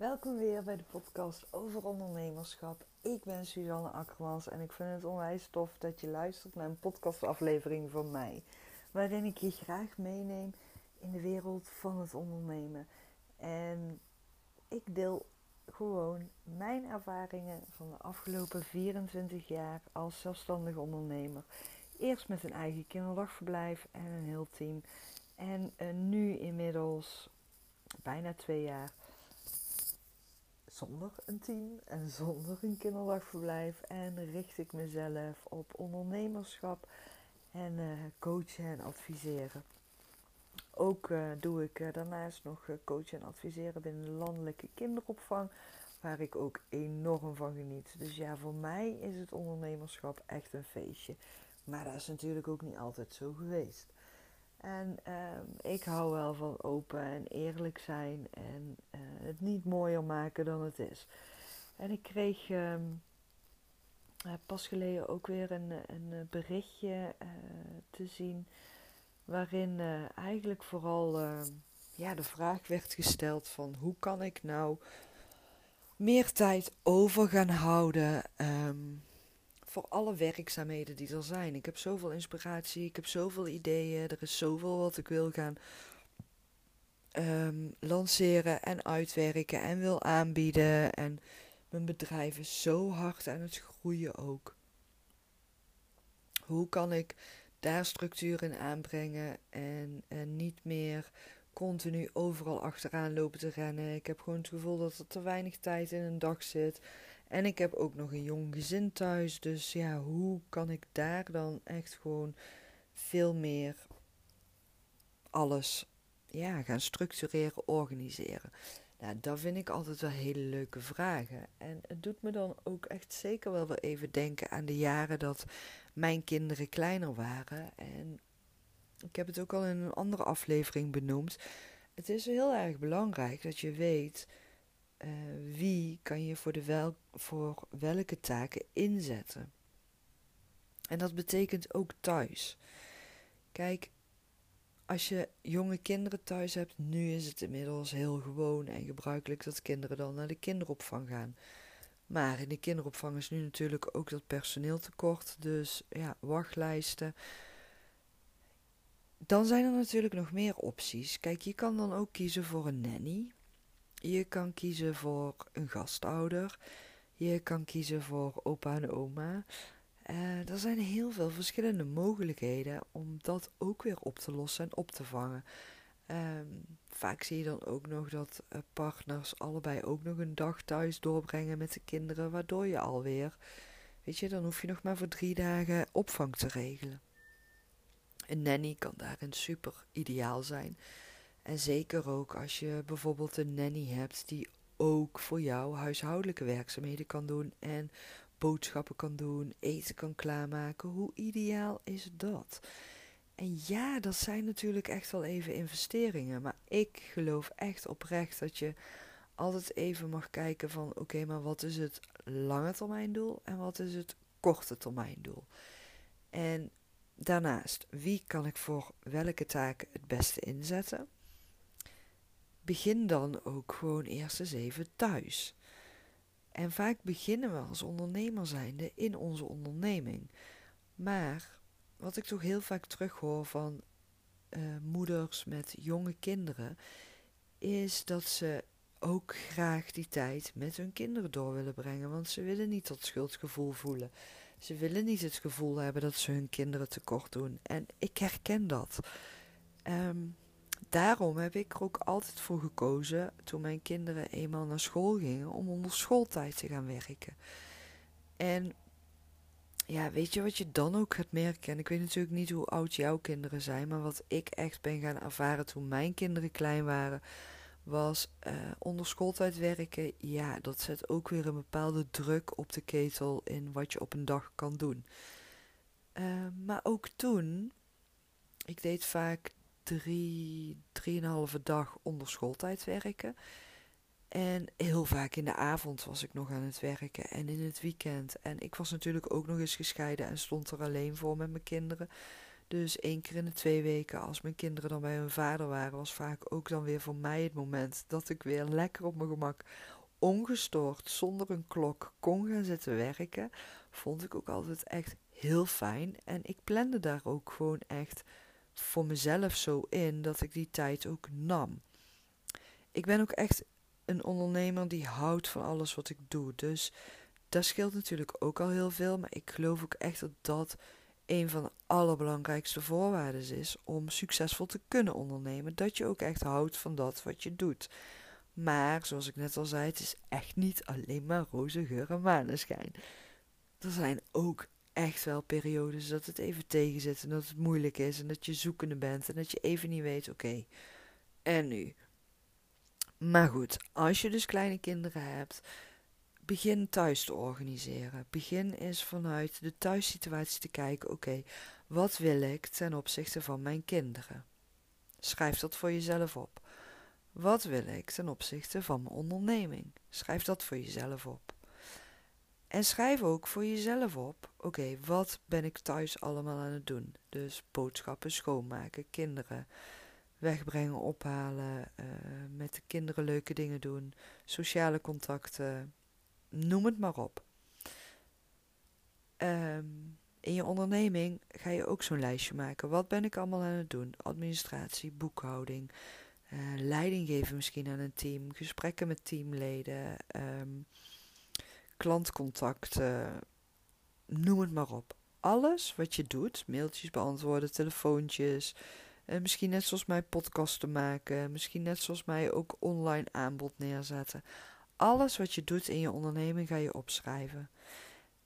Welkom weer bij de podcast over ondernemerschap. Ik ben Suzanne Akkermans en ik vind het onwijs tof dat je luistert naar een podcastaflevering van mij. Waarin ik je graag meeneem in de wereld van het ondernemen. En ik deel gewoon mijn ervaringen van de afgelopen 24 jaar als zelfstandig ondernemer. Eerst met een eigen kinderdagverblijf en een heel team. En uh, nu inmiddels bijna twee jaar zonder een team en zonder een kinderdagverblijf. En richt ik mezelf op ondernemerschap en uh, coachen en adviseren. Ook uh, doe ik uh, daarnaast nog coachen en adviseren binnen de landelijke kinderopvang, waar ik ook enorm van geniet. Dus ja, voor mij is het ondernemerschap echt een feestje. Maar dat is natuurlijk ook niet altijd zo geweest. En uh, ik hou wel van open en eerlijk zijn en uh, het niet mooier maken dan het is. En ik kreeg uh, pas geleden ook weer een, een berichtje eh, te zien waarin eh, eigenlijk vooral ehm, ja, de vraag werd gesteld van hoe kan ik nou meer tijd over gaan houden voor alle werkzaamheden die er zijn. Ik heb zoveel inspiratie, ik heb zoveel ideeën, er is zoveel wat ik wil gaan um, lanceren en uitwerken en wil aanbieden. En mijn bedrijf is zo hard aan het groeien ook. Hoe kan ik daar structuur in aanbrengen en, en niet meer continu overal achteraan lopen te rennen. Ik heb gewoon het gevoel dat er te weinig tijd in een dag zit. En ik heb ook nog een jong gezin thuis. Dus ja, hoe kan ik daar dan echt gewoon veel meer alles ja, gaan structureren, organiseren? Nou, dat vind ik altijd wel hele leuke vragen. En het doet me dan ook echt zeker wel weer even denken aan de jaren dat mijn kinderen kleiner waren. En ik heb het ook al in een andere aflevering benoemd. Het is heel erg belangrijk dat je weet uh, wie kan je voor, de wel, voor welke taken inzetten. En dat betekent ook thuis. Kijk, als je jonge kinderen thuis hebt, nu is het inmiddels heel gewoon en gebruikelijk dat kinderen dan naar de kinderopvang gaan. Maar in de kinderopvang is nu natuurlijk ook dat personeeltekort, dus ja, wachtlijsten. Dan zijn er natuurlijk nog meer opties. Kijk, je kan dan ook kiezen voor een nanny. Je kan kiezen voor een gastouder. Je kan kiezen voor opa en oma. Uh, er zijn heel veel verschillende mogelijkheden om dat ook weer op te lossen en op te vangen. Um, vaak zie je dan ook nog dat uh, partners allebei ook nog een dag thuis doorbrengen met de kinderen, waardoor je alweer, weet je, dan hoef je nog maar voor drie dagen opvang te regelen. Een nanny kan daarin super ideaal zijn. En zeker ook als je bijvoorbeeld een nanny hebt die ook voor jou huishoudelijke werkzaamheden kan doen en boodschappen kan doen, eten kan klaarmaken. Hoe ideaal is dat? En ja, dat zijn natuurlijk echt wel even investeringen. Maar ik geloof echt oprecht dat je altijd even mag kijken van oké, maar wat is het lange termijn doel en wat is het korte termijn doel? En daarnaast, wie kan ik voor welke taken het beste inzetten? Begin dan ook gewoon eerst eens even thuis. En vaak beginnen we als ondernemer zijnde in onze onderneming. Maar wat ik toch heel vaak terughoor van uh, moeders met jonge kinderen, is dat ze ook graag die tijd met hun kinderen door willen brengen. Want ze willen niet dat schuldgevoel voelen. Ze willen niet het gevoel hebben dat ze hun kinderen tekort doen. En ik herken dat. Um, daarom heb ik er ook altijd voor gekozen, toen mijn kinderen eenmaal naar school gingen, om onder schooltijd te gaan werken. En ja, weet je wat je dan ook gaat merken? En ik weet natuurlijk niet hoe oud jouw kinderen zijn, maar wat ik echt ben gaan ervaren toen mijn kinderen klein waren, was uh, onder schooltijd werken. Ja, dat zet ook weer een bepaalde druk op de ketel in wat je op een dag kan doen. Uh, maar ook toen, ik deed vaak drie, drieënhalve dag onder schooltijd werken. En heel vaak in de avond was ik nog aan het werken en in het weekend. En ik was natuurlijk ook nog eens gescheiden en stond er alleen voor met mijn kinderen. Dus één keer in de twee weken, als mijn kinderen dan bij hun vader waren, was vaak ook dan weer voor mij het moment dat ik weer lekker op mijn gemak, ongestoord, zonder een klok, kon gaan zitten werken. Vond ik ook altijd echt heel fijn. En ik plande daar ook gewoon echt voor mezelf zo in dat ik die tijd ook nam. Ik ben ook echt een ondernemer die houdt van alles wat ik doe. Dus dat scheelt natuurlijk ook al heel veel. Maar ik geloof ook echt dat dat een van de allerbelangrijkste voorwaarden is om succesvol te kunnen ondernemen. Dat je ook echt houdt van dat wat je doet. Maar zoals ik net al zei, het is echt niet alleen maar roze geur en maneschijn. Er zijn ook echt wel periodes dat het even tegenzit en dat het moeilijk is en dat je zoekende bent en dat je even niet weet, oké, en nu? Maar goed, als je dus kleine kinderen hebt, begin thuis te organiseren. Begin eens vanuit de thuissituatie te kijken, oké, wat wil ik ten opzichte van mijn kinderen? Schrijf dat voor jezelf op. Wat wil ik ten opzichte van mijn onderneming? Schrijf dat voor jezelf op. En schrijf ook voor jezelf op: oké, wat ben ik thuis allemaal aan het doen? Dus boodschappen schoonmaken, kinderen wegbrengen, ophalen, uh, met de kinderen leuke dingen doen, sociale contacten, noem het maar op. Um, in je onderneming ga je ook zo'n lijstje maken. Wat ben ik allemaal aan het doen? Administratie, boekhouding, uh, leiding geven misschien aan een team, gesprekken met teamleden. Um, klantcontact, noem het maar op. Alles wat je doet, mailtjes beantwoorden, telefoontjes, uh, misschien net zoals mij podcasten maken, misschien net zoals mij ook online aanbod neerzetten. Alles wat je doet in je onderneming ga je opschrijven.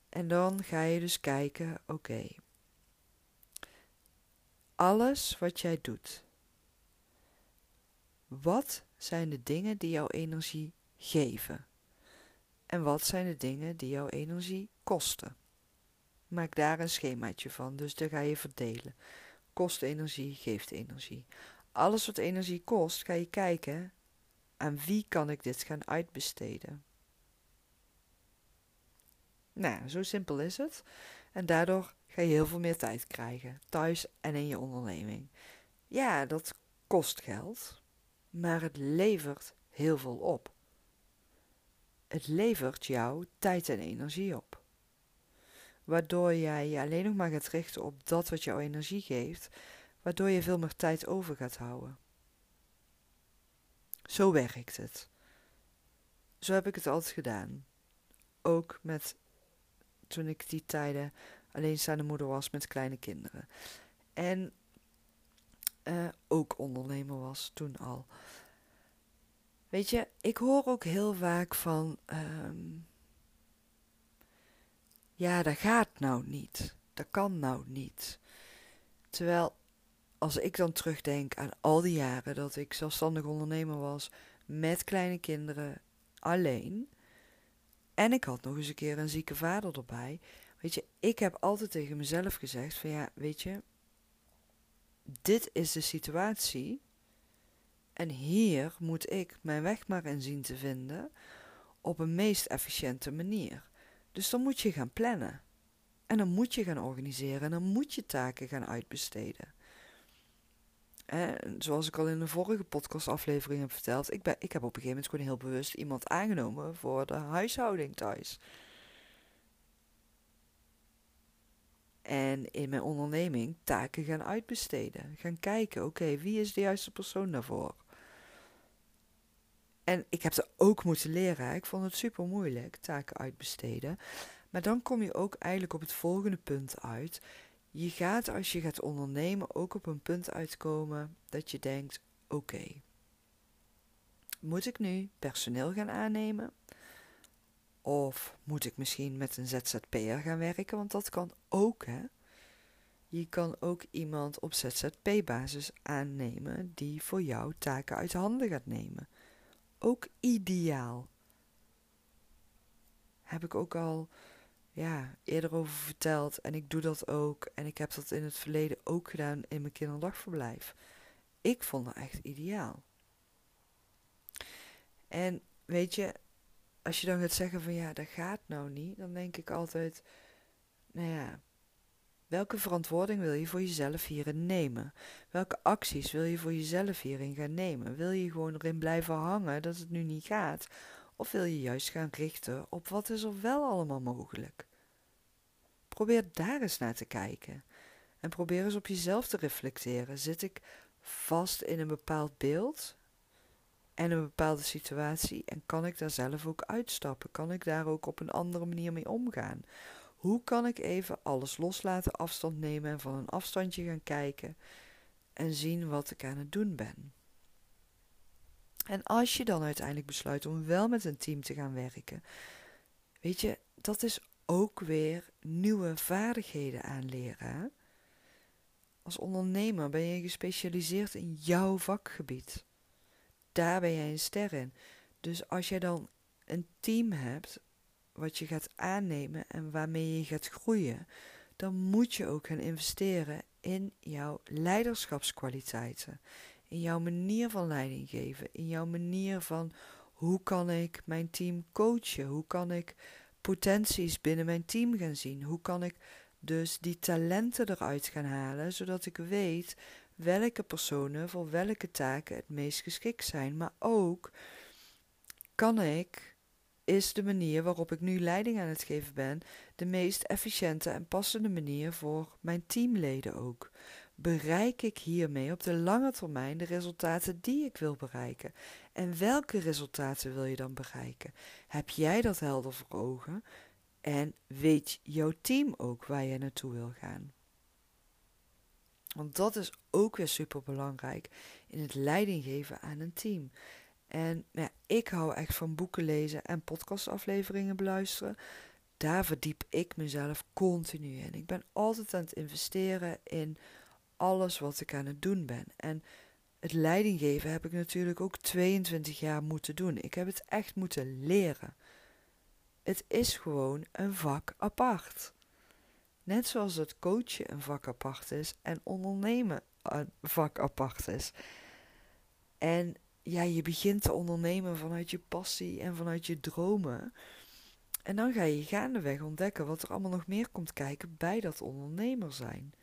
En dan ga je dus kijken, oké, alles wat jij doet, wat zijn de dingen die jouw energie geven? En wat zijn de dingen die jouw energie kosten? Maak daar een schemaatje van, dus daar ga je verdelen. Kost energie, geeft energie. Alles wat energie kost, ga je kijken aan wie kan ik dit gaan uitbesteden. Nou, zo simpel is het. En daardoor ga je heel veel meer tijd krijgen, thuis en in je onderneming. Ja, dat kost geld, maar het levert heel veel op. Het levert jou tijd en energie op. Waardoor jij je alleen nog maar gaat richten op dat wat jouw energie geeft, waardoor je veel meer tijd over gaat houden. Zo werkt het. Zo heb ik het altijd gedaan. Ook met toen ik die tijden alleenstaande moeder was met kleine kinderen. En uh, ook ondernemer was toen al. Weet je, ik hoor ook heel vaak van. Um, ja, dat gaat nou niet. Dat kan nou niet. Terwijl, als ik dan terugdenk aan al die jaren dat ik zelfstandig ondernemer was, met kleine kinderen, alleen. En ik had nog eens een keer een zieke vader erbij. Weet je, ik heb altijd tegen mezelf gezegd: van ja, weet je, dit is de situatie. En hier moet ik mijn weg maar in zien te vinden op een meest efficiënte manier. Dus dan moet je gaan plannen. En dan moet je gaan organiseren en dan moet je taken gaan uitbesteden. En zoals ik al in de vorige podcastaflevering heb verteld, ik, ben, ik heb op een gegeven moment gewoon heel bewust iemand aangenomen voor de huishouding thuis. En in mijn onderneming taken gaan uitbesteden. Gaan kijken, oké, wie is de juiste persoon daarvoor? En ik heb ze ook moeten leren. Ik vond het super moeilijk, taken uitbesteden. Maar dan kom je ook eigenlijk op het volgende punt uit. Je gaat als je gaat ondernemen ook op een punt uitkomen dat je denkt: oké, moet ik nu personeel gaan aannemen? Of moet ik misschien met een ZZP'er gaan werken? Want dat kan ook, hè? Je kan ook iemand op ZZP-basis aannemen die voor jou taken uit handen gaat nemen ook ideaal. Heb ik ook al ja, eerder over verteld. En ik doe dat ook. En ik heb dat in het verleden ook gedaan in mijn kinderdagverblijf. Ik vond dat echt ideaal. En weet je, als je dan gaat zeggen van ja, dat gaat nou niet, dan denk ik altijd, nou ja, Welke verantwoording wil je voor jezelf hierin nemen? Welke acties wil je voor jezelf hierin gaan nemen? Wil je gewoon erin blijven hangen dat het nu niet gaat? Of wil je juist gaan richten op wat is er wel allemaal mogelijk? Probeer daar eens naar te kijken. En probeer eens op jezelf te reflecteren. Zit ik vast in een bepaald beeld en een bepaalde situatie en kan ik daar zelf ook uitstappen? Kan ik daar ook op een andere manier mee omgaan? Hoe kan ik even alles loslaten, afstand nemen en van een afstandje gaan kijken en zien wat ik aan het doen ben? En als je dan uiteindelijk besluit om wel met een team te gaan werken, weet je, dat is ook weer nieuwe vaardigheden aanleren. Als ondernemer ben je gespecialiseerd in jouw vakgebied. Daar ben jij een ster in. Dus als jij dan een team hebt wat je gaat aannemen en waarmee je gaat groeien, dan moet je ook gaan investeren in jouw leiderschapskwaliteiten, in jouw manier van leiding geven, in jouw manier van hoe kan ik mijn team coachen, hoe kan ik potenties binnen mijn team gaan zien, hoe kan ik dus die talenten eruit gaan halen, zodat ik weet welke personen voor welke taken het meest geschikt zijn, maar ook kan ik is de manier waarop ik nu leiding aan het geven ben de meest efficiënte en passende manier voor mijn teamleden ook? Bereik ik hiermee op de lange termijn de resultaten die ik wil bereiken? En welke resultaten wil je dan bereiken? Heb jij dat helder voor ogen? En weet jouw team ook waar je naartoe wil gaan? Want dat is ook weer super belangrijk in het leiding geven aan een team. En ja, ik hou echt van boeken lezen en podcastafleveringen beluisteren. Daar verdiep ik mezelf continu in. Ik ben altijd aan het investeren in alles wat ik aan het doen ben. En het leidinggeven heb ik natuurlijk ook 22 jaar moeten doen. Ik heb het echt moeten leren. Het is gewoon een vak apart. Net zoals het coachen een vak apart is en ondernemen een vak apart is. En ja, je begint te ondernemen vanuit je passie en vanuit je dromen. En dan ga je gaandeweg ontdekken wat er allemaal nog meer komt kijken bij dat ondernemer zijn.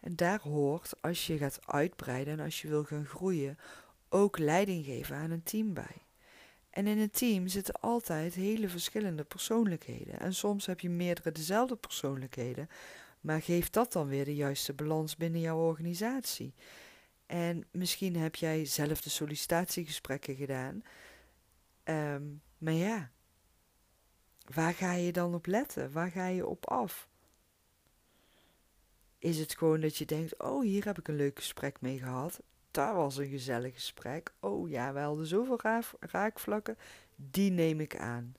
En daar hoort, als je gaat uitbreiden en als je wil gaan groeien, ook leiding geven aan een team bij. En in een team zitten altijd hele verschillende persoonlijkheden. En soms heb je meerdere dezelfde persoonlijkheden, maar geeft dat dan weer de juiste balans binnen jouw organisatie? En misschien heb jij zelf de sollicitatiegesprekken gedaan. Ehm, maar ja, waar ga je dan op letten? Waar ga je op af? Is het gewoon dat je denkt: Oh, hier heb ik een leuk gesprek mee gehad. Daar was een gezellig gesprek. Oh ja, we hadden zoveel raakvlakken. Die neem ik aan.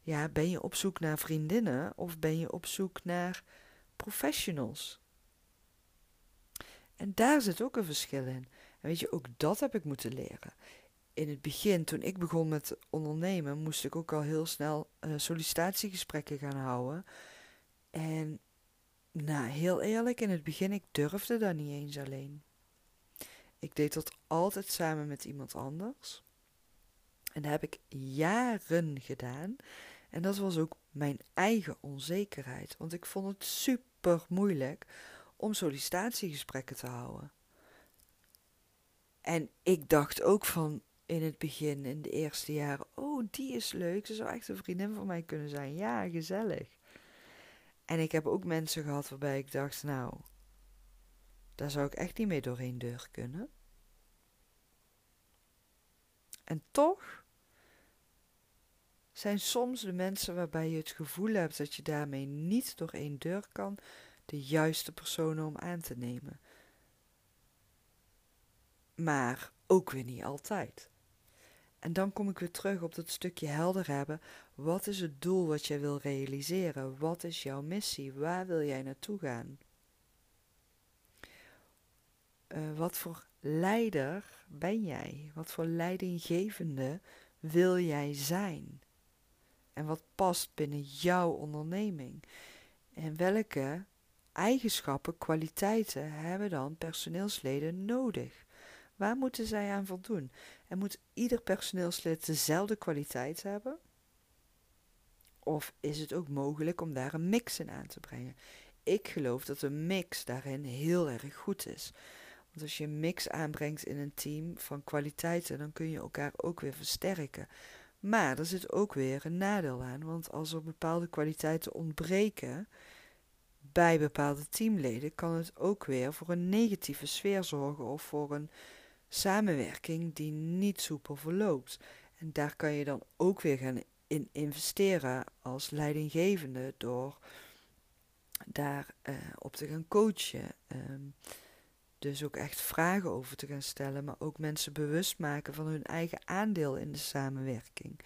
Ja, ben je op zoek naar vriendinnen of ben je op zoek naar professionals? En daar zit ook een verschil in. En weet je, ook dat heb ik moeten leren. In het begin, toen ik begon met ondernemen, moest ik ook al heel snel uh, sollicitatiegesprekken gaan houden. En nou, heel eerlijk, in het begin, ik durfde dat niet eens alleen. Ik deed dat altijd samen met iemand anders. En dat heb ik jaren gedaan. En dat was ook mijn eigen onzekerheid. Want ik vond het super moeilijk om sollicitatiegesprekken te houden. En ik dacht ook van in het begin, in de eerste jaren, oh, die is leuk, ze zou echt een vriendin van mij kunnen zijn. Ja, gezellig. En ik heb ook mensen gehad waarbij ik dacht, nou, daar zou ik echt niet mee doorheen deur kunnen. En toch zijn soms de mensen waarbij je het gevoel hebt dat je daarmee niet door één deur kan, de juiste personen om aan te nemen. Maar ook weer niet altijd. En dan kom ik weer terug op dat stukje helder hebben. Wat is het doel wat jij wil realiseren? Wat is jouw missie? Waar wil jij naartoe gaan? Uh, wat voor leider ben jij? Wat voor leidinggevende wil jij zijn? En wat past binnen jouw onderneming? En welke eigenschappen, kwaliteiten hebben dan personeelsleden nodig? Waar moeten zij aan voldoen? En moet ieder personeelslid dezelfde kwaliteit hebben? Of is het ook mogelijk om daar een mix in aan te brengen? Ik geloof dat een mix daarin heel erg goed is. Want als je een mix aanbrengt in een team van kwaliteiten, dan kun je elkaar ook weer versterken. Maar er zit ook weer een nadeel aan, want als er bepaalde kwaliteiten ontbreken bij bepaalde teamleden, kan het ook weer voor een negatieve sfeer zorgen of voor een samenwerking die niet soepel verloopt. En daar kan je dan ook weer gaan in investeren als leidinggevende door daar uh, op te gaan coachen. Ehm, dus ook echt vragen over te gaan stellen, maar ook mensen bewust maken van hun eigen aandeel in de samenwerking.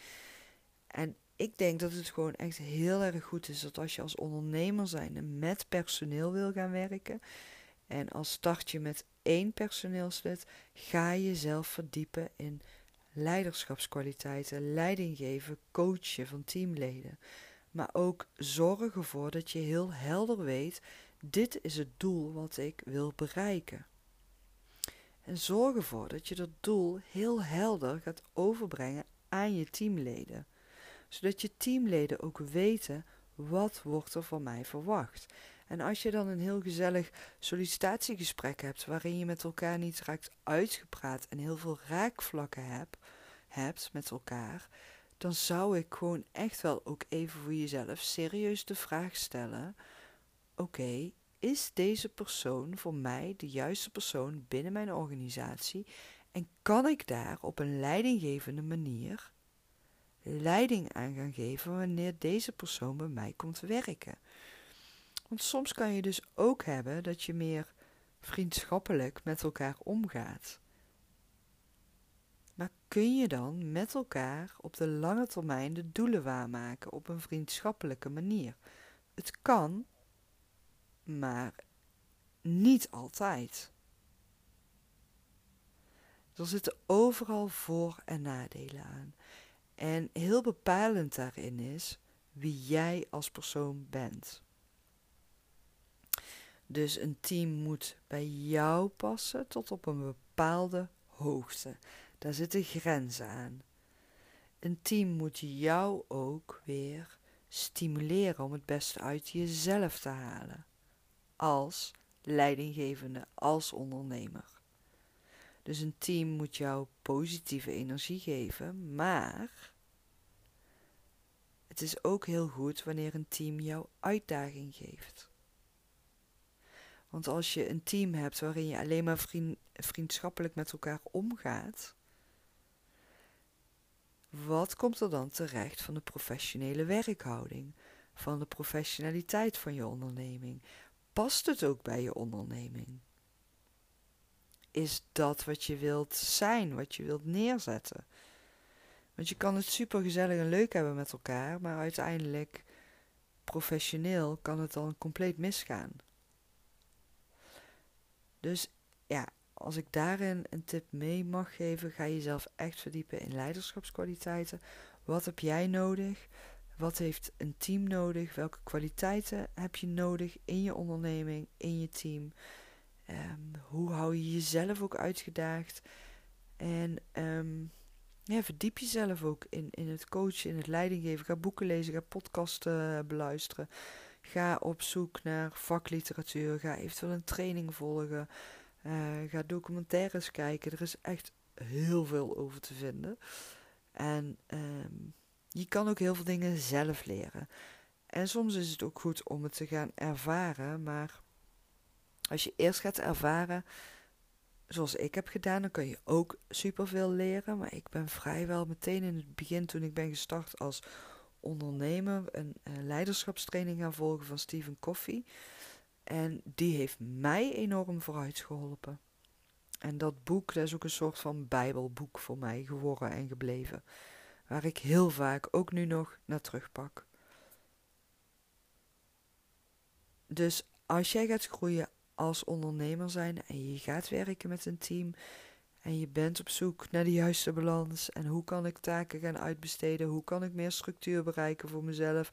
En ik denk dat het gewoon echt heel erg goed is dat als je als ondernemer zijnde met personeel wil gaan werken. En als start je met één personeelslid, ga jezelf verdiepen in leiderschapskwaliteiten, leiding geven, coachen van teamleden. Maar ook zorg ervoor dat je heel helder weet: dit is het doel wat ik wil bereiken. En zorg ervoor dat je dat doel heel helder gaat overbrengen aan je teamleden. Zodat je teamleden ook weten wat wordt er van mij verwacht. En als je dan een heel gezellig sollicitatiegesprek hebt, waarin je met elkaar niet raakt uitgepraat en heel veel raakvlakken hebt, hebt met elkaar, dan zou ik gewoon echt wel ook even voor jezelf serieus de vraag stellen: oké, is deze persoon voor mij de juiste persoon binnen mijn organisatie en kan ik daar op een leidinggevende manier leiding aan gaan geven wanneer deze persoon bij mij komt werken? Want soms kan je dus ook hebben dat je meer vriendschappelijk met elkaar omgaat. Maar kun je dan met elkaar op de lange termijn de doelen waarmaken op een vriendschappelijke manier? Het kan, maar niet altijd. Er zitten overal voor- en nadelen aan. En heel bepalend daarin is wie jij als persoon bent. Dus een team moet bij jou passen tot op een bepaalde hoogte. Daar zitten grenzen aan. Een team moet jou ook weer stimuleren om het beste uit jezelf te halen. Als leidinggevende, als ondernemer. Dus een team moet jou positieve energie geven, maar het is ook heel goed wanneer een team jou uitdaging geeft. Want als je een team hebt waarin je alleen maar vriend, vriendschappelijk met elkaar omgaat, wat komt er dan terecht van de professionele werkhouding, van de professionaliteit van je onderneming? Past het ook bij je onderneming? Is dat wat je wilt zijn, wat je wilt neerzetten? Want je kan het super gezellig en leuk hebben met elkaar, maar uiteindelijk professioneel kan het dan compleet misgaan. Dus ja, als ik daarin een tip mee mag geven, ga jezelf echt verdiepen in leiderschapskwaliteiten. Wat heb jij nodig? Wat heeft een team nodig? Welke kwaliteiten heb je nodig in je onderneming, in je team? Um, hoe hou je jezelf ook uitgedaagd? En um, ja, verdiep jezelf ook in, in het coachen, in het leidinggeven. Ga boeken lezen, ga podcasten beluisteren. Ga op zoek naar vakliteratuur. Ga eventueel een training volgen. Uh, ga documentaires kijken. Er is echt heel veel over te vinden. En um, je kan ook heel veel dingen zelf leren. En soms is het ook goed om het te gaan ervaren. Maar als je eerst gaat ervaren, zoals ik heb gedaan, dan kun je ook superveel leren. Maar ik ben vrijwel meteen in het begin, toen ik ben gestart als ondernemer, een, leiderschapstraining gaan volgen van Stephen Coffey. En die heeft mij enorm vooruit geholpen. En dat boek, dat is ook een soort van bijbelboek voor mij geworden en gebleven. Waar ik heel vaak ook nu nog naar terugpak. Dus als jij gaat groeien als ondernemer zijn en je gaat werken met een team en je bent op zoek naar de juiste balans en hoe kan ik taken gaan uitbesteden, hoe kan ik meer structuur bereiken voor mezelf,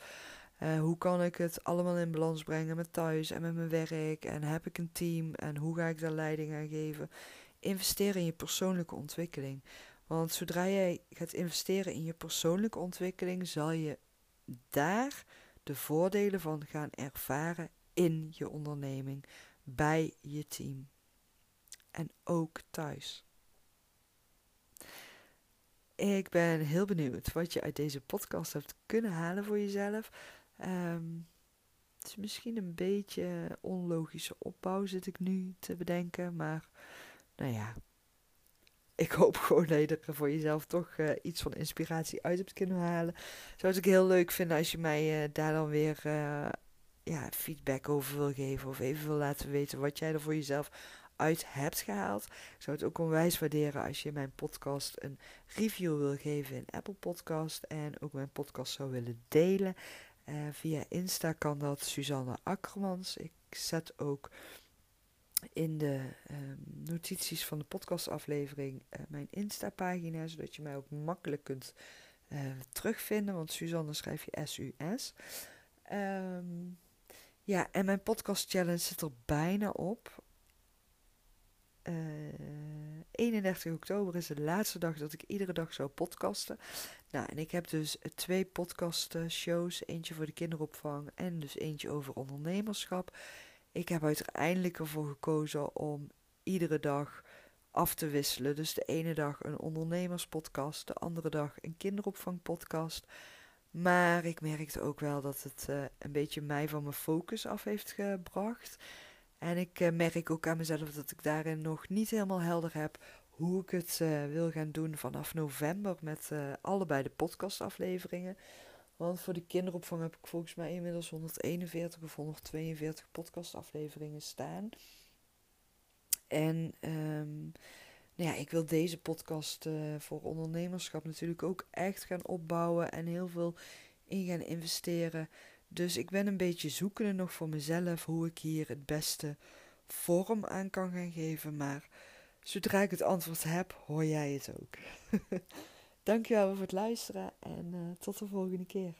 uh, hoe kan ik het allemaal in balans brengen met thuis en met mijn werk en heb ik een team en hoe ga ik daar leiding aan geven. Investeer in je persoonlijke ontwikkeling. Want zodra jij gaat investeren in je persoonlijke ontwikkeling, zal je daar de voordelen van gaan ervaren in je onderneming, bij je team en ook thuis. Ik ben heel benieuwd wat je uit deze podcast hebt kunnen halen voor jezelf. Ehm, het is misschien een beetje onlogische opbouw, zit ik nu te bedenken. Maar nou ja, ik hoop gewoon dat je er voor jezelf toch uh, iets van inspiratie uit hebt kunnen halen. Zou ook heel leuk vinden als je mij uh, daar dan weer uh, ja, feedback over wil geven. Of even wil laten weten wat jij er voor jezelf uit hebt gehaald. Ik zou het ook onwijs waarderen als je mijn podcast een review wil geven in Apple Podcast. En ook mijn podcast zou willen delen. Uh, via Insta kan dat Suzanne Akkermans. Ik zet ook in de um, notities van de podcastaflevering uh, mijn Insta-pagina, zodat je mij ook makkelijk kunt uh, terugvinden. Want Suzanne schrijf je S-U-S. Ja, en mijn podcast challenge zit er bijna op. 31 eh, oktober is de laatste dag dat ik iedere dag zou podcasten. Nou, en ik heb dus twee podcast shows. Eentje voor de kinderopvang en dus eentje over ondernemerschap. Ik heb uiteindelijk ervoor gekozen om iedere dag af te wisselen. Dus de ene dag een ondernemerspodcast, de andere dag een kinderopvangpodcast. Maar ik merkte ook wel dat het uh, een beetje mij van mijn focus af heeft gebracht. En ik uh, merk ook aan mezelf dat ik daarin nog niet helemaal helder heb hoe ik het uh, wil gaan doen vanaf november met allebei de podcastafleveringen. Want voor de kinderopvang heb ik volgens mij inmiddels 141 of 142 podcastafleveringen staan. En um, ja, ik wil deze podcast uh, voor ondernemerschap natuurlijk ook echt gaan opbouwen en heel veel in gaan investeren. Dus ik ben een beetje zoekende nog voor mezelf hoe ik hier het beste vorm aan kan gaan geven. Maar zodra ik het antwoord heb, hoor jij het ook. Dankjewel voor het luisteren en uh, tot de volgende keer.